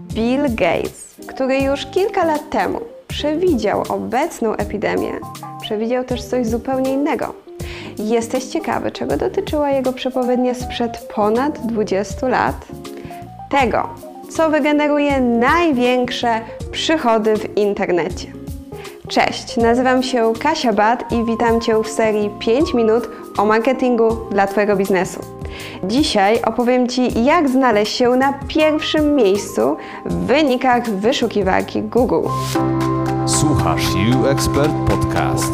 Bill Gates, który już kilka lat temu przewidział obecną epidemię, przewidział też coś zupełnie innego. Jesteś ciekawy, czego dotyczyła jego przepowiednia sprzed ponad 20 lat? Tego, co wygeneruje największe przychody w internecie. Cześć, nazywam się Kasia Bat i witam Cię w serii 5 minut o marketingu dla Twojego biznesu. Dzisiaj opowiem Ci, jak znaleźć się na pierwszym miejscu w wynikach wyszukiwarki Google. Słuchasz You Expert Podcast.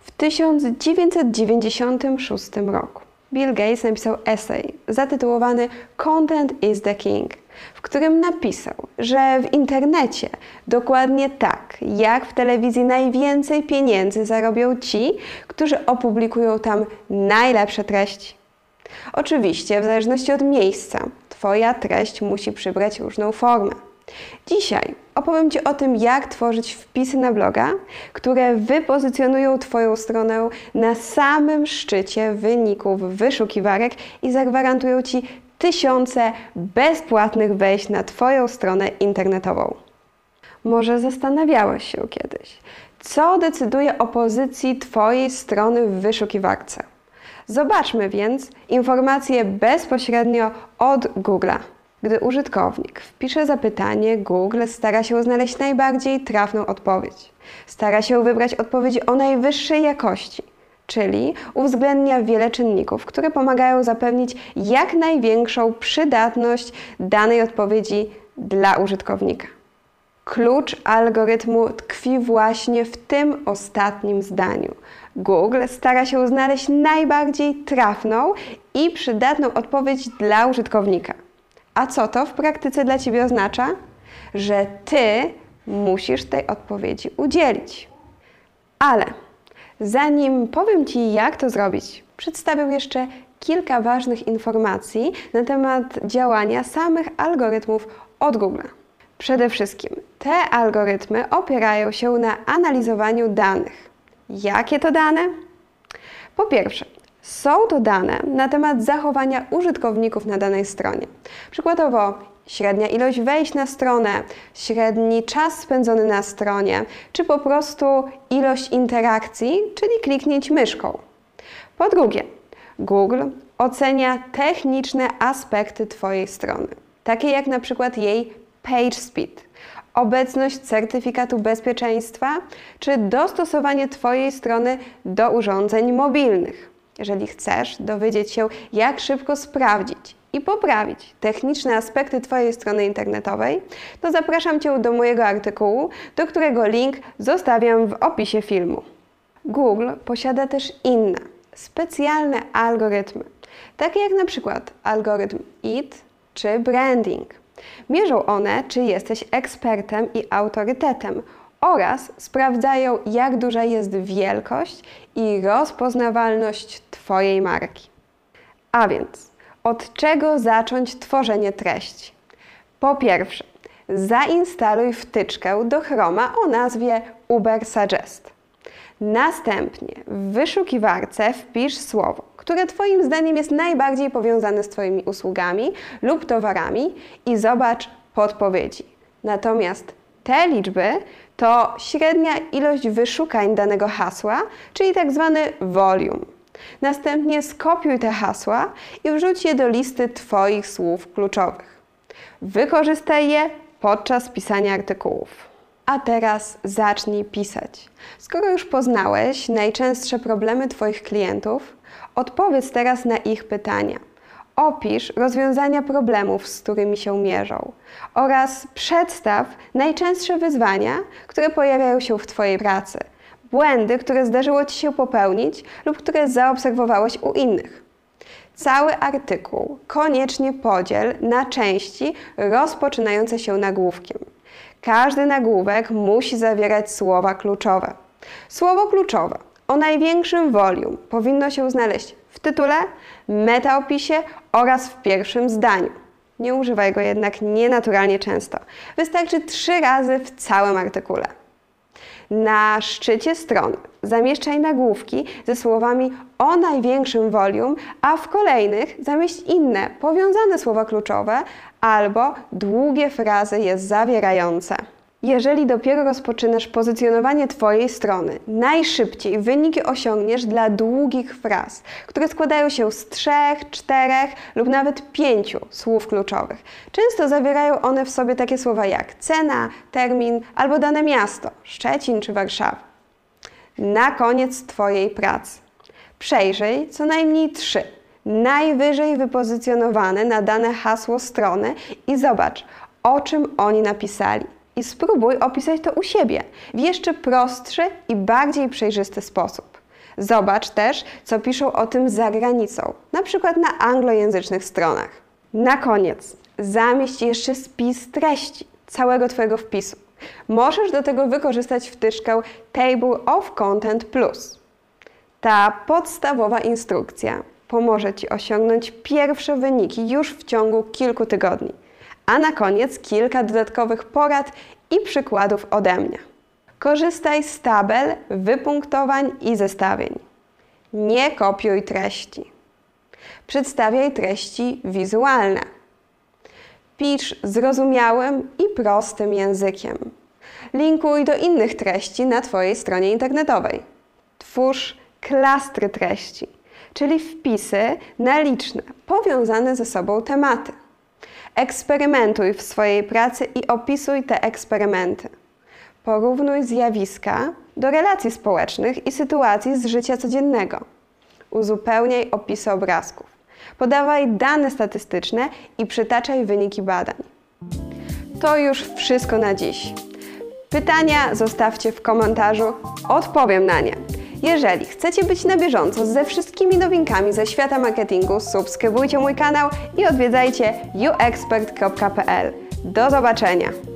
W 1996 roku Bill Gates napisał esej zatytułowany Content is the King, w którym napisał, że w internecie dokładnie tak, jak w telewizji najwięcej pieniędzy zarobią ci, którzy opublikują tam najlepsze treści. Oczywiście, w zależności od miejsca, Twoja treść musi przybrać różną formę. Dzisiaj opowiem Ci o tym, jak tworzyć wpisy na bloga, które wypozycjonują Twoją stronę na samym szczycie wyników wyszukiwarek i zagwarantują Ci tysiące bezpłatnych wejść na Twoją stronę internetową. Może zastanawiałeś się kiedyś, co decyduje o pozycji Twojej strony w wyszukiwarce. Zobaczmy więc informacje bezpośrednio od Google'a. Gdy użytkownik wpisze zapytanie, Google stara się znaleźć najbardziej trafną odpowiedź. Stara się wybrać odpowiedź o najwyższej jakości, czyli uwzględnia wiele czynników, które pomagają zapewnić jak największą przydatność danej odpowiedzi dla użytkownika. Klucz algorytmu tkwi właśnie w tym ostatnim zdaniu. Google stara się znaleźć najbardziej trafną i przydatną odpowiedź dla użytkownika. A co to w praktyce dla Ciebie oznacza? Że Ty musisz tej odpowiedzi udzielić. Ale zanim powiem Ci, jak to zrobić, przedstawię jeszcze kilka ważnych informacji na temat działania samych algorytmów od Google. Przede wszystkim te algorytmy opierają się na analizowaniu danych. Jakie to dane? Po pierwsze, są to dane na temat zachowania użytkowników na danej stronie. Przykładowo średnia ilość wejść na stronę, średni czas spędzony na stronie, czy po prostu ilość interakcji, czyli kliknięć myszką. Po drugie, Google ocenia techniczne aspekty Twojej strony, takie jak na przykład jej page speed, obecność certyfikatu bezpieczeństwa, czy dostosowanie Twojej strony do urządzeń mobilnych. Jeżeli chcesz dowiedzieć się, jak szybko sprawdzić i poprawić techniczne aspekty Twojej strony internetowej, to zapraszam Cię do mojego artykułu, do którego link zostawiam w opisie filmu. Google posiada też inne, specjalne algorytmy, takie jak na przykład algorytm IT czy branding. Mierzą one, czy jesteś ekspertem i autorytetem oraz sprawdzają, jak duża jest wielkość i rozpoznawalność Twojej marki. A więc, od czego zacząć tworzenie treści? Po pierwsze, zainstaluj wtyczkę do Chroma o nazwie Uber Suggest. Następnie w wyszukiwarce wpisz słowo, które Twoim zdaniem jest najbardziej powiązane z Twoimi usługami lub towarami i zobacz podpowiedzi. Natomiast te liczby to średnia ilość wyszukań danego hasła, czyli tak zwany volume. Następnie skopiuj te hasła i wrzuć je do listy Twoich słów kluczowych. Wykorzystaj je podczas pisania artykułów. A teraz zacznij pisać. Skoro już poznałeś najczęstsze problemy Twoich klientów, odpowiedz teraz na ich pytania. Opisz rozwiązania problemów, z którymi się mierzą oraz przedstaw najczęstsze wyzwania, które pojawiają się w Twojej pracy, błędy, które zdarzyło Ci się popełnić lub które zaobserwowałeś u innych. Cały artykuł koniecznie podziel na części rozpoczynające się nagłówkiem. Każdy nagłówek musi zawierać słowa kluczowe. Słowo kluczowe o największym volume powinno się znaleźć w tytule, metaopisie oraz w pierwszym zdaniu. Nie używaj go jednak nienaturalnie często. Wystarczy trzy razy w całym artykule. Na szczycie strony zamieszczaj nagłówki ze słowami o największym volume, a w kolejnych zamieść inne, powiązane słowa kluczowe albo długie frazy je zawierające. Jeżeli dopiero rozpoczynasz pozycjonowanie Twojej strony, najszybciej wyniki osiągniesz dla długich fraz, które składają się z trzech, czterech lub nawet pięciu słów kluczowych. Często zawierają one w sobie takie słowa jak cena, termin albo dane miasto, Szczecin czy Warszawa. Na koniec Twojej pracy. Przejrzyj co najmniej trzy najwyżej wypozycjonowane na dane hasło strony i zobacz, o czym oni napisali i spróbuj opisać to u siebie w jeszcze prostszy i bardziej przejrzysty sposób. Zobacz też, co piszą o tym za granicą, na przykład na anglojęzycznych stronach. Na koniec, zamieść jeszcze spis treści całego Twojego wpisu. Możesz do tego wykorzystać wtyczkę Table of Content Plus. Ta podstawowa instrukcja pomoże Ci osiągnąć pierwsze wyniki już w ciągu kilku tygodni a na koniec kilka dodatkowych porad i przykładów ode mnie. Korzystaj z tabel, wypunktowań i zestawień. Nie kopiuj treści. Przedstawiaj treści wizualne. Pisz zrozumiałym i prostym językiem. Linkuj do innych treści na Twojej stronie internetowej. Twórz klastry treści, czyli wpisy na liczne, powiązane ze sobą tematy. Eksperymentuj w swojej pracy i opisuj te eksperymenty. Porównuj zjawiska do relacji społecznych i sytuacji z życia codziennego. Uzupełniaj opisy obrazków. Podawaj dane statystyczne i przytaczaj wyniki badań. To już wszystko na dziś. Pytania zostawcie w komentarzu, odpowiem na nie. Jeżeli chcecie być na bieżąco ze wszystkimi nowinkami ze świata marketingu, subskrybujcie mój kanał i odwiedzajcie uexpert.pl. Do zobaczenia!